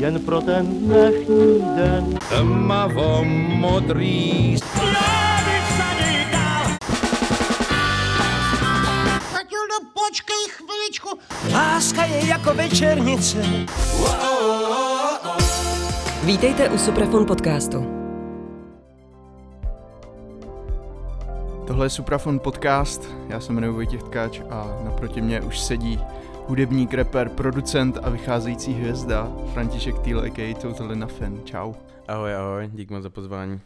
jen pro ten dnešní den. Tmavo modrý Matildo, počkej chviličku. Láska je jako večernice. Vítejte u Suprafon podcastu. Tohle je Suprafon podcast, já se jmenuji Vojtěch Tkáč a naproti mě už sedí hudebník, rapper, producent a vycházející hvězda František Týl, a.k.a. Totally Nothing. Čau. Ahoj, ahoj, dík moc za pozvání.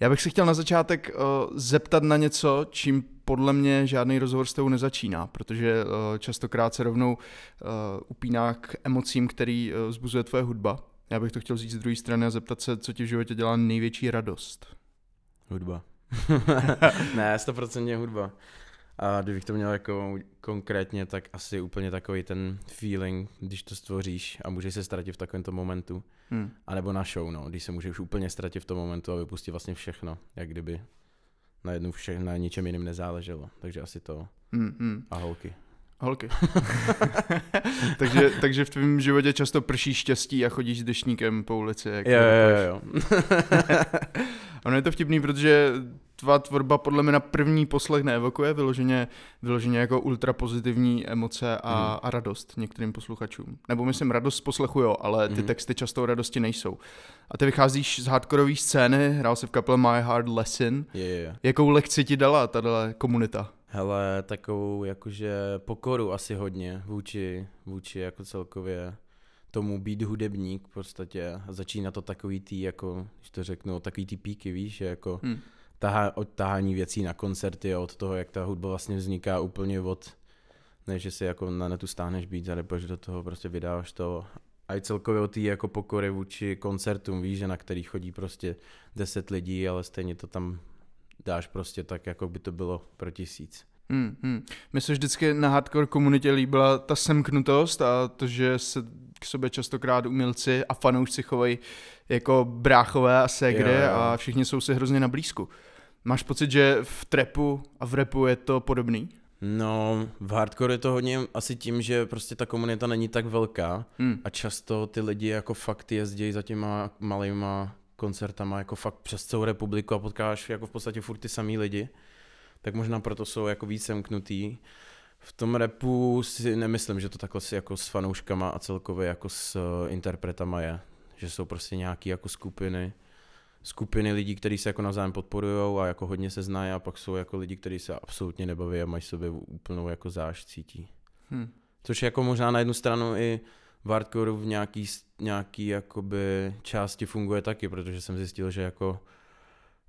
Já bych se chtěl na začátek uh, zeptat na něco, čím podle mě žádný rozhovor s tebou nezačíná, protože uh, častokrát se rovnou uh, upíná k emocím, který uh, zbuzuje tvoje hudba. Já bych to chtěl říct z druhé strany a zeptat se, co ti v životě dělá největší radost. Hudba. ne, 100% hudba. A kdybych to měl jako konkrétně, tak asi úplně takový ten feeling, když to stvoříš a můžeš se ztratit v takovémto momentu. Hmm. A nebo na show, no, když se můžeš úplně ztratit v tom momentu a vypustit vlastně všechno, jak kdyby na jednu vše, na ničem jiným nezáleželo. Takže asi to. Hmm, hmm. A holky. Holky. takže, takže v tvém životě často prší štěstí a chodíš s dešníkem po ulici. Jak jo, jo, jo. ono je to vtipný, protože tvá tvorba podle mě na první poslech neevokuje vyloženě, vyloženě jako ultra pozitivní emoce a, mm. a radost některým posluchačům. Nebo myslím radost z poslechu jo, ale ty mm. texty často o radosti nejsou. A ty vycházíš z hardkorové scény, hrál se v kapele My Hard Lesson. Je, je. Jakou lekci ti dala tahle komunita? Hele, takovou jakože pokoru asi hodně vůči, vůči jako celkově tomu být hudebník v podstatě a začíná to takový tý, jako, když to řeknu, takový ty píky, víš, že jako hmm tahá, od tahání věcí na koncerty a od toho, jak ta hudba vlastně vzniká úplně od, ne, že si jako na netu stáhneš být že do toho prostě vydáváš to a i celkově o té jako pokory vůči koncertům, víš, že na který chodí prostě deset lidí, ale stejně to tam dáš prostě tak, jako by to bylo pro tisíc. Hmm, hmm. Mně se vždycky na hardcore komunitě líbila ta semknutost a to, že se k sobě častokrát umělci a fanoušci chovají jako bráchové a segry jo, jo. a všichni jsou si hrozně na blízku. Máš pocit, že v trepu a v repu je to podobný? No, v hardcore je to hodně asi tím, že prostě ta komunita není tak velká hmm. a často ty lidi jako fakt jezdí za těma malýma koncertama jako fakt přes celou republiku a potkáš jako v podstatě furt ty samý lidi, tak možná proto jsou jako víc semknutý. V tom repu si nemyslím, že to takhle si jako s fanouškama a celkově jako s uh, interpretama je, že jsou prostě nějaký jako skupiny, skupiny lidí, kteří se jako navzájem podporují a jako hodně se znají a pak jsou jako lidi, kteří se absolutně nebaví a mají sobě úplnou jako zášť cítí. Hmm. Což je jako možná na jednu stranu i v hardcore v nějaký, nějaký jakoby části funguje taky, protože jsem zjistil, že jako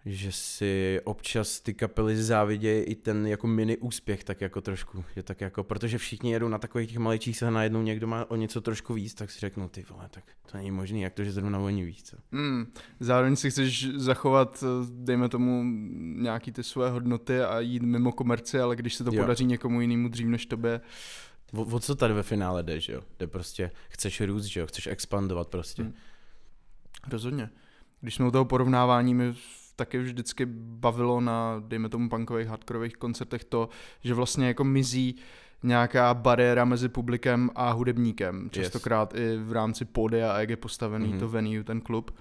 že si občas ty kapely závidějí i ten jako mini úspěch tak jako trošku, že tak jako, protože všichni jedou na takových těch malých číslech najednou někdo má o něco trošku víc, tak si řeknu, ty vole, tak to není možný, jak to, že zrovna oni víc. Co? Mm, zároveň si chceš zachovat, dejme tomu, nějaký ty své hodnoty a jít mimo komerci, ale když se to jo. podaří někomu jinému dřív než tobě, O, o co tady ve finále jde, že jo? Jde prostě, chceš růst, že jo? Chceš expandovat prostě. Hmm. Rozhodně. Když jsme u toho porovnávání, my taky vždycky bavilo na, dejme tomu, punkových, hardkorových koncertech to, že vlastně jako mizí nějaká bariéra mezi publikem a hudebníkem. Častokrát yes. i v rámci pódia a jak je postavený mm-hmm. to venue, ten klub.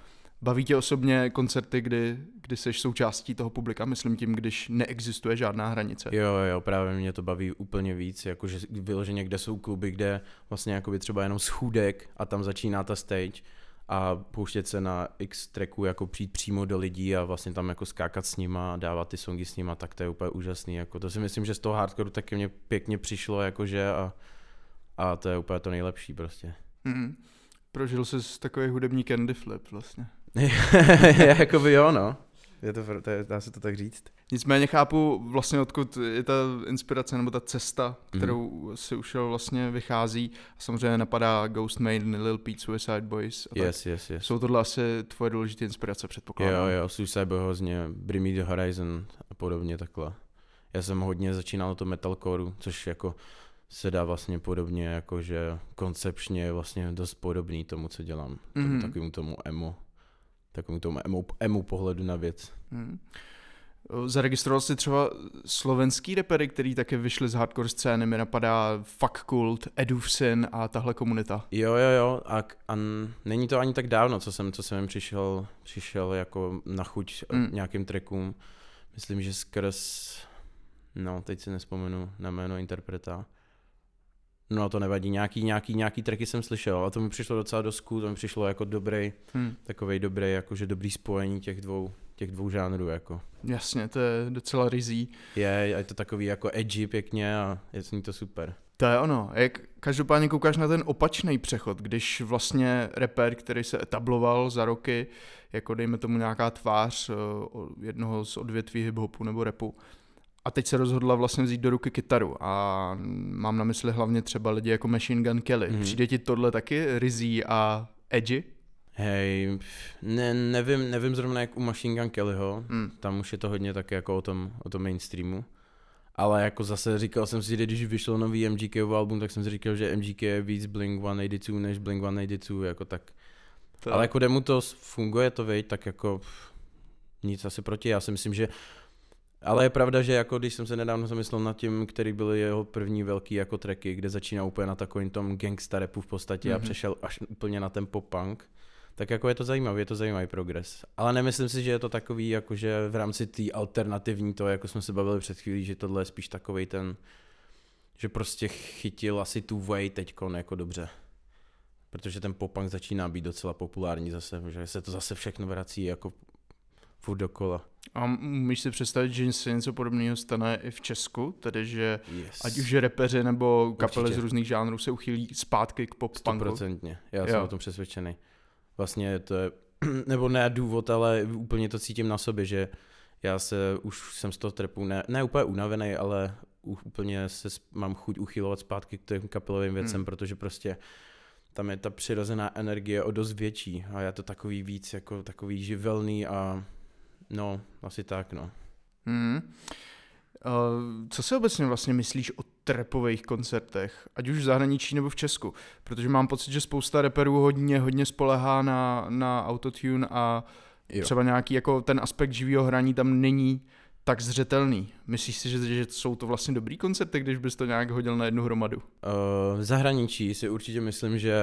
Baví tě osobně koncerty, kdy, kdy jsi součástí toho publika, myslím tím, když neexistuje žádná hranice? Jo, jo, právě mě to baví úplně víc, jakože vyloženě, kde jsou kluby, kde vlastně jakoby třeba jenom schůdek a tam začíná ta stage a pouštět se na x tracků, jako přijít přímo do lidí a vlastně tam jako skákat s nima, dávat ty songy s nima, tak to je úplně úžasný. Jako to si myslím, že z toho hardcore taky mě pěkně přišlo, jakože a, a to je úplně to nejlepší prostě. Mm-hmm. Prožil jsi takový hudební candy flip vlastně. Jakoby jo, no. Je to, to je, dá se to tak říct. Nicméně chápu vlastně, odkud je ta inspirace nebo ta cesta, kterou mm. si ušel vlastně vychází. A samozřejmě napadá Ghost Maiden, Lil Peep, Suicide Boys. A yes, tak. yes, yes. Jsou tohle asi tvoje důležité inspirace, předpokládám. Jo, jo, Suicide Boys hodně, Bring Me The Horizon a podobně takhle. Já jsem hodně začínal to metalcore, což jako se dá vlastně podobně, jakože koncepčně je vlastně dost podobný tomu, co dělám. Mm-hmm. Takovým tomu emo takovým tomu emu, emu pohledu na věc. Hmm. Zaregistroval jsi třeba slovenský repery, který také vyšli z hardcore scény, mi napadá Fuck Cult, Edufsin a tahle komunita. Jo, jo, jo, a, a není to ani tak dávno, co jsem, co jsem jim přišel, přišel jako na chuť mm. nějakým trackům. Myslím, že skrz, no teď si nespomenu na jméno interpreta. No to nevadí, nějaký, nějaký, nějaký tracky jsem slyšel a to mi přišlo docela cool, to mi přišlo jako dobrý, hmm. takový dobrý, jakože dobrý spojení těch dvou, těch dvou žánrů jako. Jasně, to je docela rizí. Je, je to takový jako edgy pěkně a je to super. To je ono. Jak každopádně koukáš na ten opačný přechod, když vlastně reper, který se etabloval za roky, jako dejme tomu nějaká tvář eh, jednoho z odvětví hiphopu nebo repu, a teď se rozhodla vlastně vzít do ruky kytaru a mám na mysli hlavně třeba lidi jako Machine Gun Kelly. Mm-hmm. Přijde ti tohle taky rizí a edgy? Hej, ne, nevím, nevím zrovna jak u Machine Gun Kellyho, mm. tam už je to hodně tak jako o tom, o tom mainstreamu. Ale jako zase říkal jsem si, že když vyšlo nový MGK album, tak jsem si říkal, že MGK je víc Blink 182 než Blink 182, jako tak. To... Ale jako demu to funguje to, veď, tak jako nic asi proti, já si myslím, že ale je pravda, že jako když jsem se nedávno zamyslel nad tím, který byly jeho první velký jako tracky, kde začíná úplně na takovým tom gangsta rapu v podstatě mm-hmm. a mhm. přešel až úplně na ten pop-punk, tak jako je to zajímavý, je to zajímavý progres. Ale nemyslím si, že je to takový, jako že v rámci té alternativní to, jako jsme se bavili před chvílí, že tohle je spíš takový ten, že prostě chytil asi tu way teďkon jako dobře. Protože ten pop-punk začíná být docela populární zase, že se to zase všechno vrací jako furt dokola. A můžeš si představit, že se něco podobného stane i v Česku, tedy že yes. ať už repeři nebo kapely Určitě. z různých žánrů se uchýlí zpátky k pop punku. Stoprocentně, já jo. jsem o tom přesvědčený. Vlastně to je, nebo ne důvod, ale úplně to cítím na sobě, že já se už jsem z toho trepu ne, ne úplně unavený, ale úplně se mám chuť uchylovat zpátky k těm kapelovým věcem, hmm. protože prostě tam je ta přirozená energie o dost větší a je to takový víc jako takový živelný a No, asi tak, no. Hmm. Uh, co si obecně vlastně myslíš o trepových koncertech, ať už v zahraničí nebo v Česku? Protože mám pocit, že spousta reperů hodně, hodně spolehá na, na autotune a jo. třeba nějaký jako ten aspekt živého hraní tam není tak zřetelný. Myslíš si, že, že jsou to vlastně dobrý koncerty, když bys to nějak hodil na jednu hromadu? Uh, v zahraničí si určitě myslím, že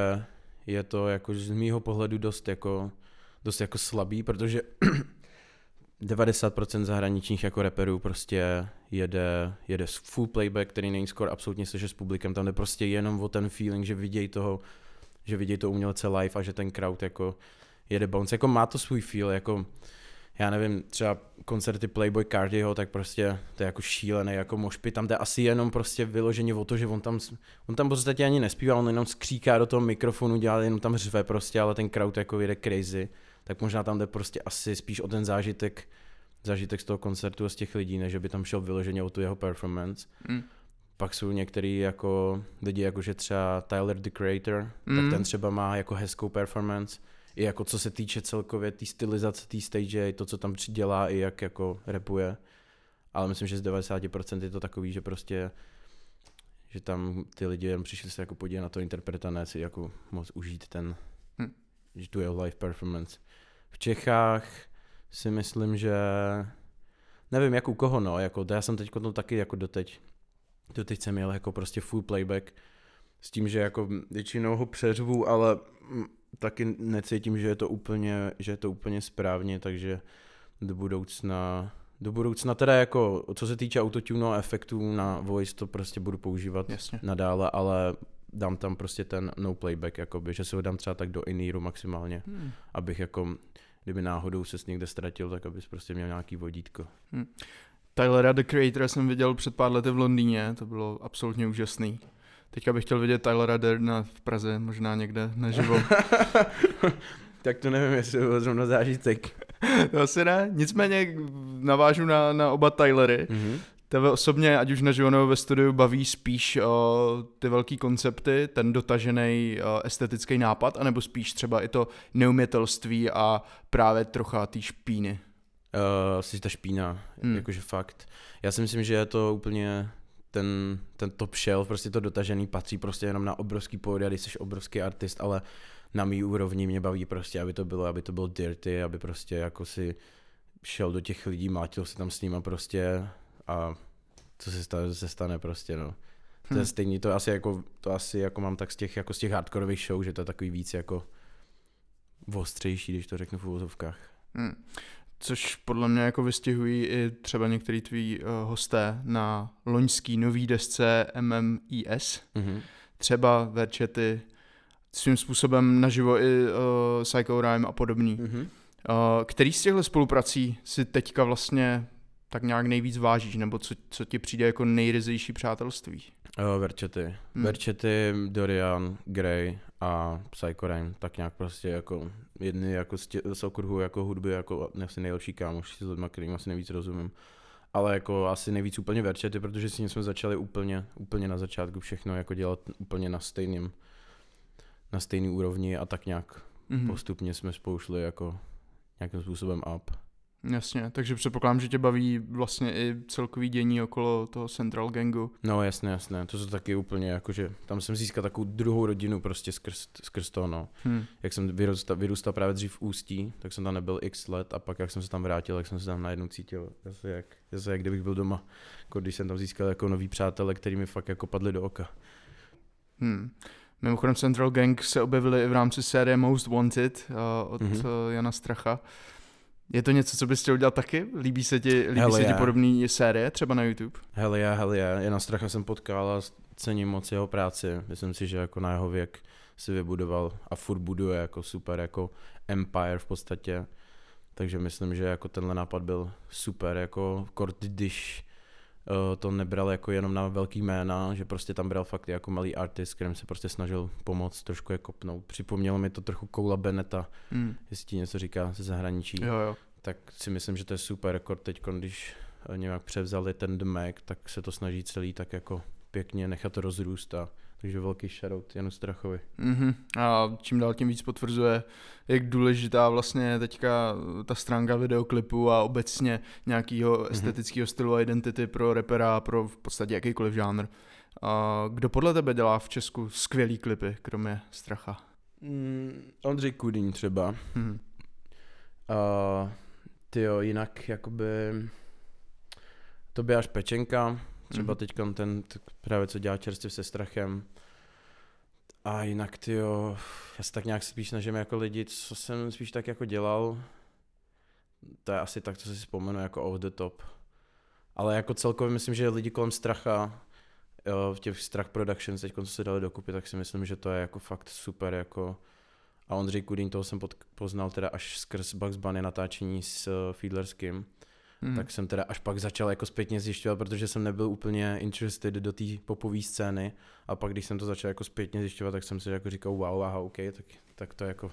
je to jako z mýho pohledu dost jako, dost jako slabý, protože 90% zahraničních jako reperů prostě jede, jede full playback, který není skoro absolutně slyšet s publikem, tam jde prostě jenom o ten feeling, že vidějí toho, že vidějí to umělce live a že ten crowd jako jede bounce, jako má to svůj feel, jako já nevím, třeba koncerty Playboy Cardiho, tak prostě to je jako šílený, jako mošpy, tam jde asi jenom prostě vyloženě o to, že on tam, on tam podstatě ani nespívá, on jenom skříká do toho mikrofonu, dělá jenom tam řve prostě, ale ten crowd jako jede crazy tak možná tam jde prostě asi spíš o ten zážitek, zážitek z toho koncertu a z těch lidí, než by tam šel vyloženě o tu jeho performance. Mm. Pak jsou některý jako lidi, jakože třeba Tyler the Creator, mm. tak ten třeba má jako hezkou performance, i jako co se týče celkově té tý stylizace té stage, to, co tam přidělá, i jak jako repuje. Ale myslím, že z 90% je to takový, že prostě že tam ty lidi jen přišli se jako podívat na to interpreta, ne si jako moc užít ten, hm. že tu jeho live performance. V Čechách si myslím, že nevím jak u koho, no, jako já jsem teď to taky jako doteď, doteď jsem měl jako prostě full playback s tím, že jako většinou ho přeřvu, ale taky necítím, že je to úplně, že je to úplně správně, takže do budoucna do budoucna teda jako, co se týče autotune a efektů na voice, to prostě budu používat Jasně. nadále, ale dám tam prostě ten no playback, jakoby, že si ho dám třeba tak do iníru maximálně, hmm. abych jako, kdyby náhodou ses někde ztratil, tak abys prostě měl nějaký vodítko. Hmm. Tylera The Creator jsem viděl před pár lety v Londýně, to bylo absolutně úžasný. Teďka bych chtěl vidět Tylera Derna v Praze, možná někde naživo. tak to nevím, jestli bylo zrovna zážitek. to asi ne, nicméně navážu na, na oba Tylery. Mm-hmm. Tebe osobně, ať už na nebo ve studiu, baví spíš o, ty velký koncepty, ten dotažený estetický nápad, anebo spíš třeba i to neumětelství a právě trocha té špíny? Uh, asi ta špína, hmm. jakože fakt. Já si myslím, že je to úplně ten, ten top shelf, prostě to dotažený patří prostě jenom na obrovský pódia, když jsi obrovský artist, ale na mý úrovni mě baví prostě, aby to bylo, aby to bylo dirty, aby prostě jako si šel do těch lidí, mátil se tam s nima prostě a co se stane, se stane prostě, no. To je Hm. stejný, to asi jako, to asi jako mám tak z těch, jako z těch hardkorových show, že to je takový víc jako ostřejší, když to řeknu v uvozovkách. Hmm. Což podle mě jako vystihují i třeba některý tví uh, hosté na loňský nový desce MMIS. Mhm. Třeba Verčety, svým způsobem naživo i uh, Psycho Rhyme a podobný. Mhm. Uh, který z těchto spoluprací si teďka vlastně tak nějak nejvíc vážíš, nebo co, co ti přijde jako nejryzejší přátelství? Jo, Verčety. Hmm. Verčety, Dorian, Grey a Psycho Rain, tak nějak prostě jako jedny jako z, tě, z okruhu jako hudby jako asi nejlepší kámoš s lidmi, kterým asi nejvíc rozumím. Ale jako asi nejvíc úplně Verčety, protože s ním jsme začali úplně, úplně na začátku všechno jako dělat úplně na stejným, na stejný úrovni a tak nějak Mhm. postupně jsme spolu šli jako nějakým způsobem up. Jasně, takže předpokládám, že tě baví vlastně i celkový dění okolo toho Central Gangu. No jasně, jasně, to jsou taky úplně jako, že tam jsem získal takovou druhou rodinu prostě skrz, skrz to, no. Hm. jak jsem vyrůstal, vyrůstal právě dřív v Ústí, tak jsem tam nebyl x let a pak jak jsem se tam vrátil, tak jsem se tam najednou cítil zase jak, zase jak kdybych byl doma, jako když jsem tam získal jako nový přátelé, který mi fakt jako padli do oka. Hmm. Mimochodem Central Gang se objevili i v rámci série Most Wanted uh, od Mhm. mm-hmm. Jana Stracha. Je to něco, co bys chtěl udělat taky? Líbí se ti, líbí Hele, se ti já. podobný série, třeba na YouTube? Hele já, hele já, Jana Stracha jsem potkal a cením moc jeho práci, myslím si, že jako na jeho věk si vybudoval a furt buduje jako super jako empire v podstatě, takže myslím, že jako tenhle nápad byl super, jako kort, když to nebral jako jenom na velký jména, že prostě tam bral fakt jako malý artist, kterým se prostě snažil pomoct, trošku je kopnout. Připomnělo mi to trochu Koula Beneta, Hmm. jestli ti něco říká ze zahraničí Jo, jo. tak si myslím, že to je super rekord teď, když eh, nějak převzali ten The Mac, tak se to snaží celý tak jako pěkně nechat rozrůst a takže velký shoutout Janu Strachovi. Mm-hmm. A čím dál tím víc potvrzuje, jak důležitá vlastně je teďka ta stránka videoklipu a obecně nějakého estetického stylu a identity pro repera a pro v podstatě jakýkoliv žánr. A kdo podle tebe dělá v Česku skvělý klipy, kromě Stracha? Mm, Ondřej Kudýň třeba. Mhm. A tyjo, jinak jakoby Tobiáš Pečenka, třeba Mhm. teďka ten právě co dělá čerstvě se strachem. A jinak tyjo, já se tak nějak spíš snažím jako lidi, co jsem spíš tak jako dělal, to je asi tak, co si vzpomenu jako off the top. Ale jako celkově myslím, že lidi kolem stracha, jo, v těch Strach Productions, teď co se dali dokupy, tak si myslím, že to je jako fakt super jako a Ondřej Kudýn, toho jsem pod, poznal teda až skrz Bugs Bunny natáčení s uh, Fiedlerským, Mhm. tak jsem teda až pak začal jako zpětně zjišťovat, protože jsem nebyl úplně interested do té popové scény a pak když jsem to začal jako zpětně zjišťovat, tak jsem si jako říkal wow, aha, OK, tak, tak to jako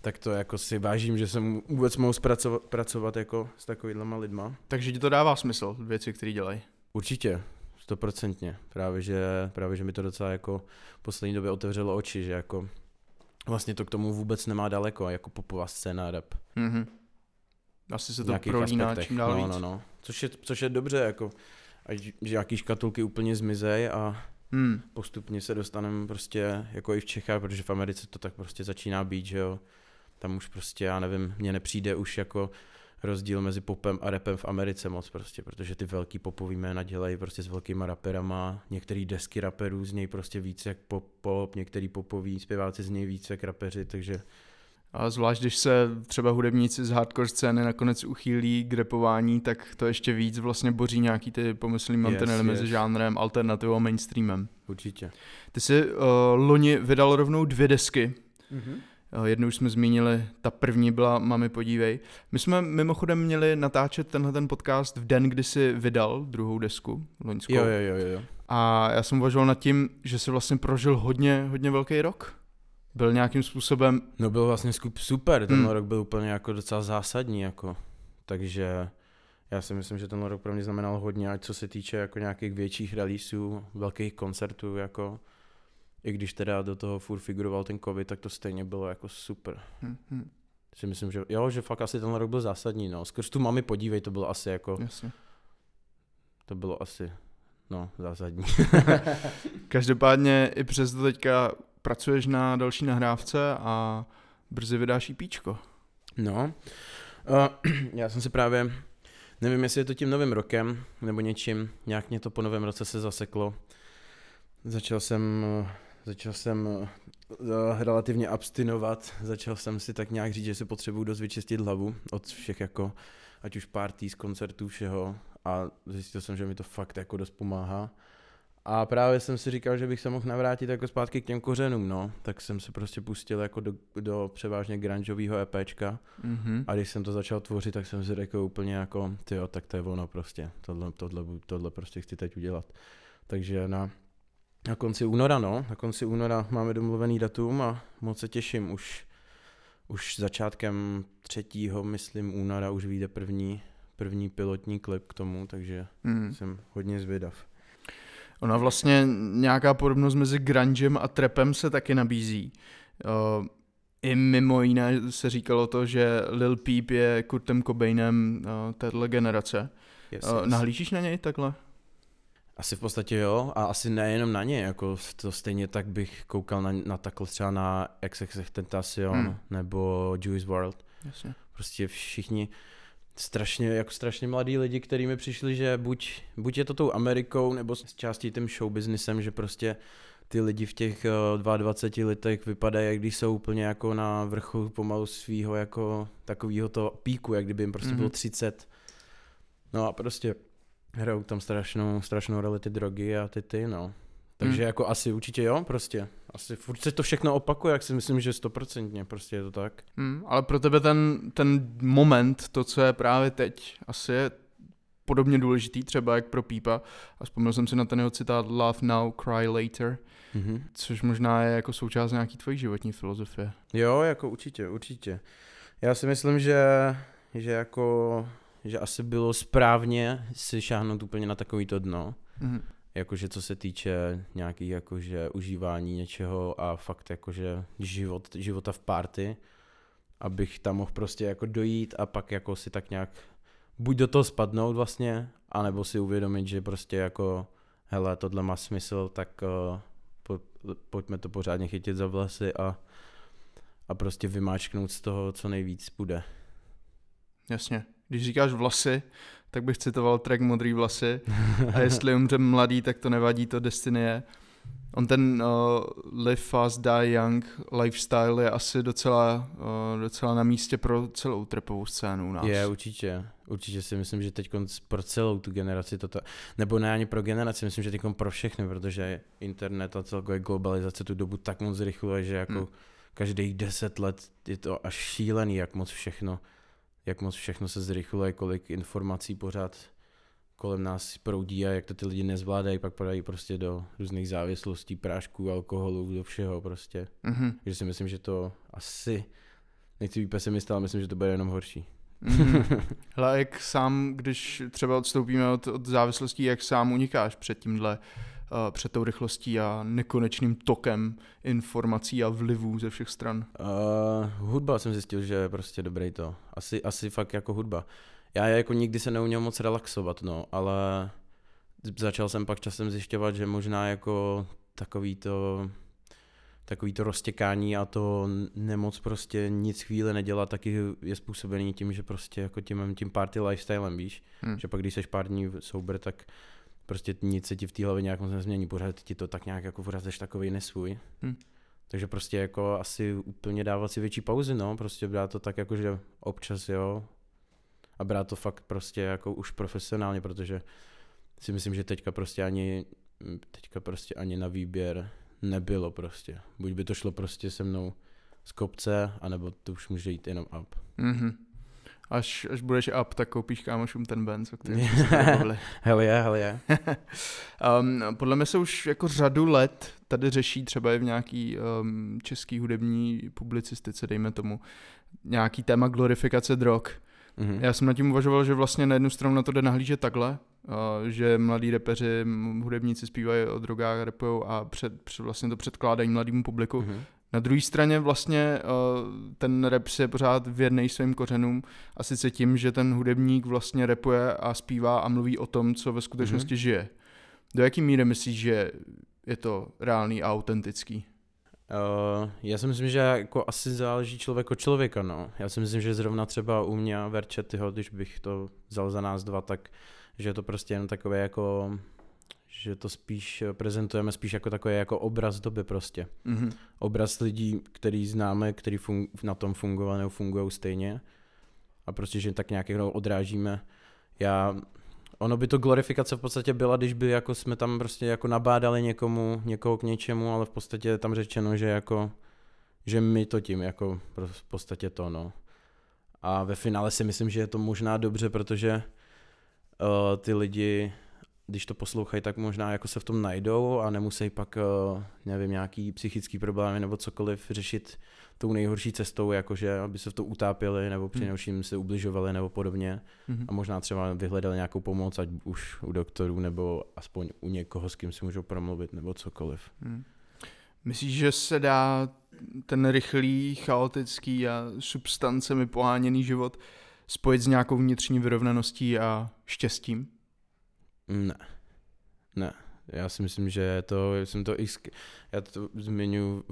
tak to jako si vážím, že jsem vůbec mohl zpracovat, pracovat jako s takovýhlema lidma. Takže ti to dává smysl, věci, které dělají. Určitě, stoprocentně. Právě že, právě, že mi to docela jako v poslední době otevřelo oči, že jako vlastně to k tomu vůbec nemá daleko, jako popová scéna rap. Mhm. Asi se to prolíná aspektech. čím dál no, víc. no, no. Což je, což je dobře, jako ať, že nějaký škatulky úplně zmizej a Hmm. postupně se dostaneme prostě jako i v Čechách, protože v Americe to tak prostě začíná být, že jo. Tam už prostě, já nevím, mně nepřijde už jako rozdíl mezi popem a rapem v Americe moc prostě, protože ty velký popový jména dělají prostě s velkýma raperama, některý desky raperů z něj prostě víc jak pop, pop některý popoví zpěváci z něj víc jak rapeři, takže A zvlášť, když se třeba hudebníci z hardcore scény nakonec uchýlí k repování, tak to ještě víc vlastně boří nějaký ty pomyslný mantinely Yes, mezi yes. žánrem, alternativou a mainstreamem. určitě. Ty jsi uh, loni vydal rovnou dvě desky. Uh, jednu už jsme zmínili, ta první byla Mami podívej. My jsme mimochodem měli natáčet tenhle ten podcast v den, kdy jsi vydal druhou desku, loňskou. Jo, jo, jo, jo, jo. A já jsem uvažoval nad tím, že jsi vlastně prožil hodně, hodně velký rok. Byl nějakým způsobem, No byl vlastně skup super, ten Hmm. rok byl úplně jako docela zásadní, jako. Takže já si myslím, že ten rok pro mě znamenal hodně, ať co se týče jako nějakých větších releaseů, velkých koncertů, jako. I když teda do toho furt figuroval ten covid, tak to stejně bylo jako super. hm, hm, Si myslím, že jo, že fakt asi ten rok byl zásadní, no. Skrz tu mami podívej, to bylo asi jako, jasně. to bylo asi, no, zásadní. Každopádně i přes to teďka pracuješ na další nahrávce a brzy vydáš píčko. No, Uh, já jsem si právě, nevím, jestli je to tím novým rokem, nebo něčím, nějak mě to po novém roce se zaseklo. Začal jsem, začal jsem uh, relativně abstinovat, začal jsem si tak nějak říct, že si potřebuju dost vyčistit hlavu od všech jako, ať už party, z koncertů, všeho a zjistil jsem, že mi to fakt jako dost pomáhá. A právě jsem si říkal, že bych se mohl navrátit jako zpátky k těm kořenům, no. Tak jsem se prostě pustil jako do, do převážně grungeového EPčka. Mm-hmm. A když jsem to začal tvořit, tak jsem si řekl úplně jako, jo, tak to je ono prostě. Tohle, tohle, tohle prostě chci teď udělat. Takže na, na konci února, no, na konci února máme domluvený datum a moc se těším. Už, už začátkem třetího, myslím, února už vyjde první, první pilotní klip k tomu, takže mm. jsem hodně zvědav. Ona vlastně nějaká podobnost mezi grungem a trapem se taky nabízí. Uh, I mimo jiné se říkalo to, že Lil Peep je Kurtem Cobainem uh, téhle generace. Yes, uh, yes. Nahlížíš na něj takhle? Asi v podstatě jo, a asi nejenom na ně, jako to stejně tak bych koukal na, na takhle třeba na XXX Tentacion hmm. nebo Juice WRLD. Jasně. Prostě všichni, strašně, jako strašně mladí lidi, kteří mi přišli, že buď, buď je to tou Amerikou, nebo s částí tím show businessem, že prostě ty lidi v těch 22 eh, letech vypadají, jak když jsou úplně jako na vrchu pomalu svého jako takového to píku, jak kdyby jim prostě mm-hmm. bylo 30. No a prostě hrajou tam strašnou, strašnou roli ty drogy a ty ty, no. Takže hmm. jako asi určitě jo, prostě. Asi furt se to všechno opakuje, jak si myslím, že stoprocentně, prostě je to tak. Hmm, ale pro tebe ten, ten moment, to, co je právě teď, asi je podobně důležitý, třeba jak pro Pípa. A vzpomněl jsem si na ten jeho citát Love now, cry later, mm-hmm. což možná je jako součást nějaký tvojí životní filozofie. Jo, jako určitě, určitě. Já si myslím, že, že jako, že asi bylo správně si šáhnout úplně na takovýto dno. Mm-hmm jakože co se týče nějakých jakože užívání něčeho a fakt jakože život, života v party, abych tam mohl prostě jako dojít a pak jako si tak nějak buď do toho spadnout vlastně, anebo si uvědomit, že prostě jako hele, tohle má smysl, tak uh, po, pojďme to pořádně chytit za vlasy a, a prostě vymáčknout z toho, co nejvíc bude. Jasně. Když říkáš vlasy, tak bych citoval track Modrý vlasy. A jestli umře mladý, tak to nevadí, to Destiny je. On ten uh, Live Fast, Die Young lifestyle je asi docela, uh, docela na místě pro celou trepovou scénu u nás. Je, určitě. Určitě si myslím, že teď pro celou tu generaci toto, nebo ne ani pro generaci, myslím, že teď pro všechny, protože internet a celkově globalizace tu dobu tak moc zrychluje, že jako hmm. každých deset let je to až šílený, jak moc všechno jak moc všechno se zrychluje, kolik informací pořád kolem nás proudí a jak to ty lidi nezvládají, pak podají prostě do různých závislostí, prášků, alkoholu, do všeho prostě. Mm-hmm. Takže si myslím, že to asi, nechci být pesimista, ale myslím, že to bude jenom horší. Mm-hmm. Hele, jak sám, když třeba odstoupíme od, od závislostí, jak sám unikáš před tímhle před tou rychlostí a nekonečným tokem informací a vlivů ze všech stran? Uh, hudba jsem zjistil, že je prostě dobrý to. Asi, asi fakt jako hudba. Já jako nikdy se neuměl moc relaxovat, no, ale začal jsem pak časem zjišťovat, že možná jako takový to takový to roztěkání a to nemoc prostě nic chvíli nedělat, taky je způsobený tím, že prostě jako tím, tím party lifestylem, víš, hmm. že pak když seš pár dní sober, tak prostě nic se ti v té hlavě nějak moc nezmění, pořád ti to tak nějak jako pořád jsi takový nesvůj. Hmm. Takže prostě jako asi úplně dávat si větší pauzy, no, prostě brát to tak jako, že občas, jo, a brát to fakt prostě jako už profesionálně, protože si myslím, že teďka prostě ani, teďka prostě ani na výběr nebylo prostě. Buď by to šlo prostě se mnou z kopce, anebo to už může jít jenom up. Mm-hmm až, až budeš up, tak koupíš kámošům ten Benz, o kterém jsme se Hell yeah, hell yeah. um, podle mě se už jako řadu let tady řeší třeba i v nějaký um, český hudební publicistice, dejme tomu, nějaký téma glorifikace drog. Mm-hmm. Já jsem nad tím uvažoval, že vlastně na jednu stranu na to jde nahlížet takhle, uh, že mladí repeři, hudebníci zpívají o drogách, repujou a před, před, vlastně to předkládají mladému publiku. Mm-hmm. Na druhé straně vlastně eh, ten rap se pořád věrnej svým kořenům a sice tím, že ten hudebník vlastně repuje a zpívá a mluví o tom, co ve skutečnosti mm-hmm. žije. Do jaký míry myslíš, že je to reálný a autentický? Uh, já si myslím, že jako asi záleží člověk od člověka, no. Já si myslím, že zrovna třeba u mě a Verčetyho, když bych to vzal za nás dva, tak že je to prostě jen takové jako že to spíš prezentujeme spíš jako takový jako obraz doby prostě. Mm-hmm. Obraz lidí, který známe, který fun- na tom fungovali nebo fungují stejně a prostě, že tak nějak jako odrážíme. Já, ono by to glorifikace v podstatě byla, když by jako jsme tam prostě jako nabádali někomu, někoho k něčemu, ale v podstatě je tam řečeno, že jako, že my to tím jako v podstatě to, no. A ve finále si myslím, že je to možná dobře, protože uh, ty lidi když to poslouchají, tak možná jako se v tom najdou a nemusí pak, eh, nevím, nějaký psychický problémy nebo cokoliv řešit tou nejhorší cestou, jakože aby se v to utápěli nebo přinejmenším hmm. se ubližovali nebo podobně hmm. a možná třeba vyhledali nějakou pomoc, ať už u doktorů nebo aspoň u někoho, s kým si můžou promluvit nebo cokoliv. Hmm. Myslíš, že se dá ten rychlý, chaotický a substancemi poháněný život spojit s nějakou vnitřní vyrovnaností a štěstím? Ne. Ne. Já si myslím, že to, jsem to x, já to zmiňuji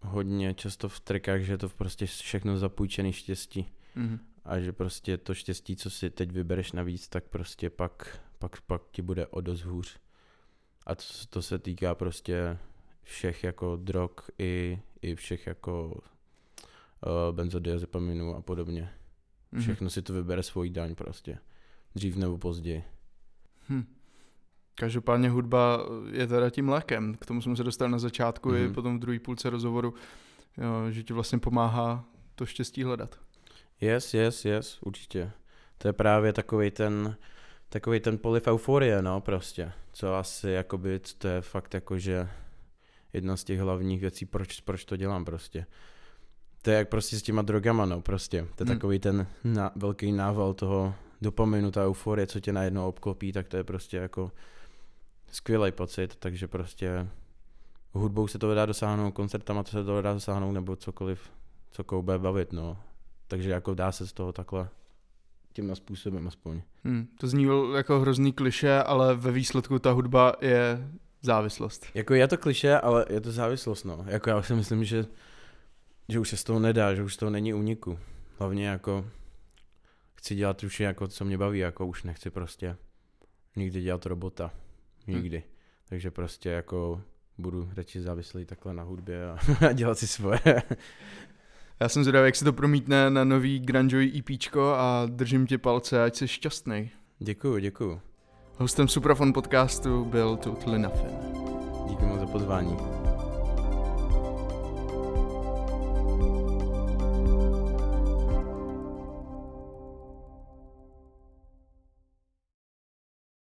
hodně často v trikách, že je to prostě všechno zapůjčený štěstí. Mm-hmm. A že prostě to štěstí, co si teď vybereš navíc, tak prostě pak, pak, pak ti bude o dost hůř. A to, to se týká prostě všech jako drog i, i všech jako uh, benzodiazepaminů a podobně. Mm-hmm. Všechno si to vybere svojí daň prostě. Dřív nebo později. Hm. Každopádně hudba je teda tím lékem. K tomu jsme se dostali na začátku mm-hmm. i mhm. potom v druhé půlce rozhovoru, že ti vlastně pomáhá to štěstí hledat. Yes, yes, yes, určitě. To je právě takový ten, takový ten poliv euforie, no prostě. Co asi, jakoby, to je fakt jako, že jedna z těch hlavních věcí, proč, proč to dělám prostě. To je jak prostě s těma drogama, no prostě. To je hmm. takový ten na, velký nával toho dopaminu, ta euforie, co tě najednou obklopí, tak to je prostě jako skvělý pocit, takže prostě hudbou se to dá dosáhnout, koncertama to se to dá dosáhnout, nebo cokoliv, co koube bavit, no. Takže jako dá se z toho takhle tímhle způsobem aspoň. Hmm, to zní jako hrozný kliše, ale ve výsledku ta hudba je závislost. Jako je to kliše, ale je to závislost, no. Jako já si myslím, že, že už se z toho nedá, že už z toho není úniku. Hlavně jako chci dělat už jako, co mě baví, jako už nechci prostě nikdy dělat robota. Hm. Nikdy. Hmm. Takže prostě jako budu radši závislý takhle na hudbě a, a dělat si svoje. Já jsem zvědavý, jak se to promítne na nový grungeový EPčko a držím tě palce, ať jsi šťastný. Děkuju, děkuju. Hostem Suprafon podcastu byl Totally Nothing. Díky moc za pozvání.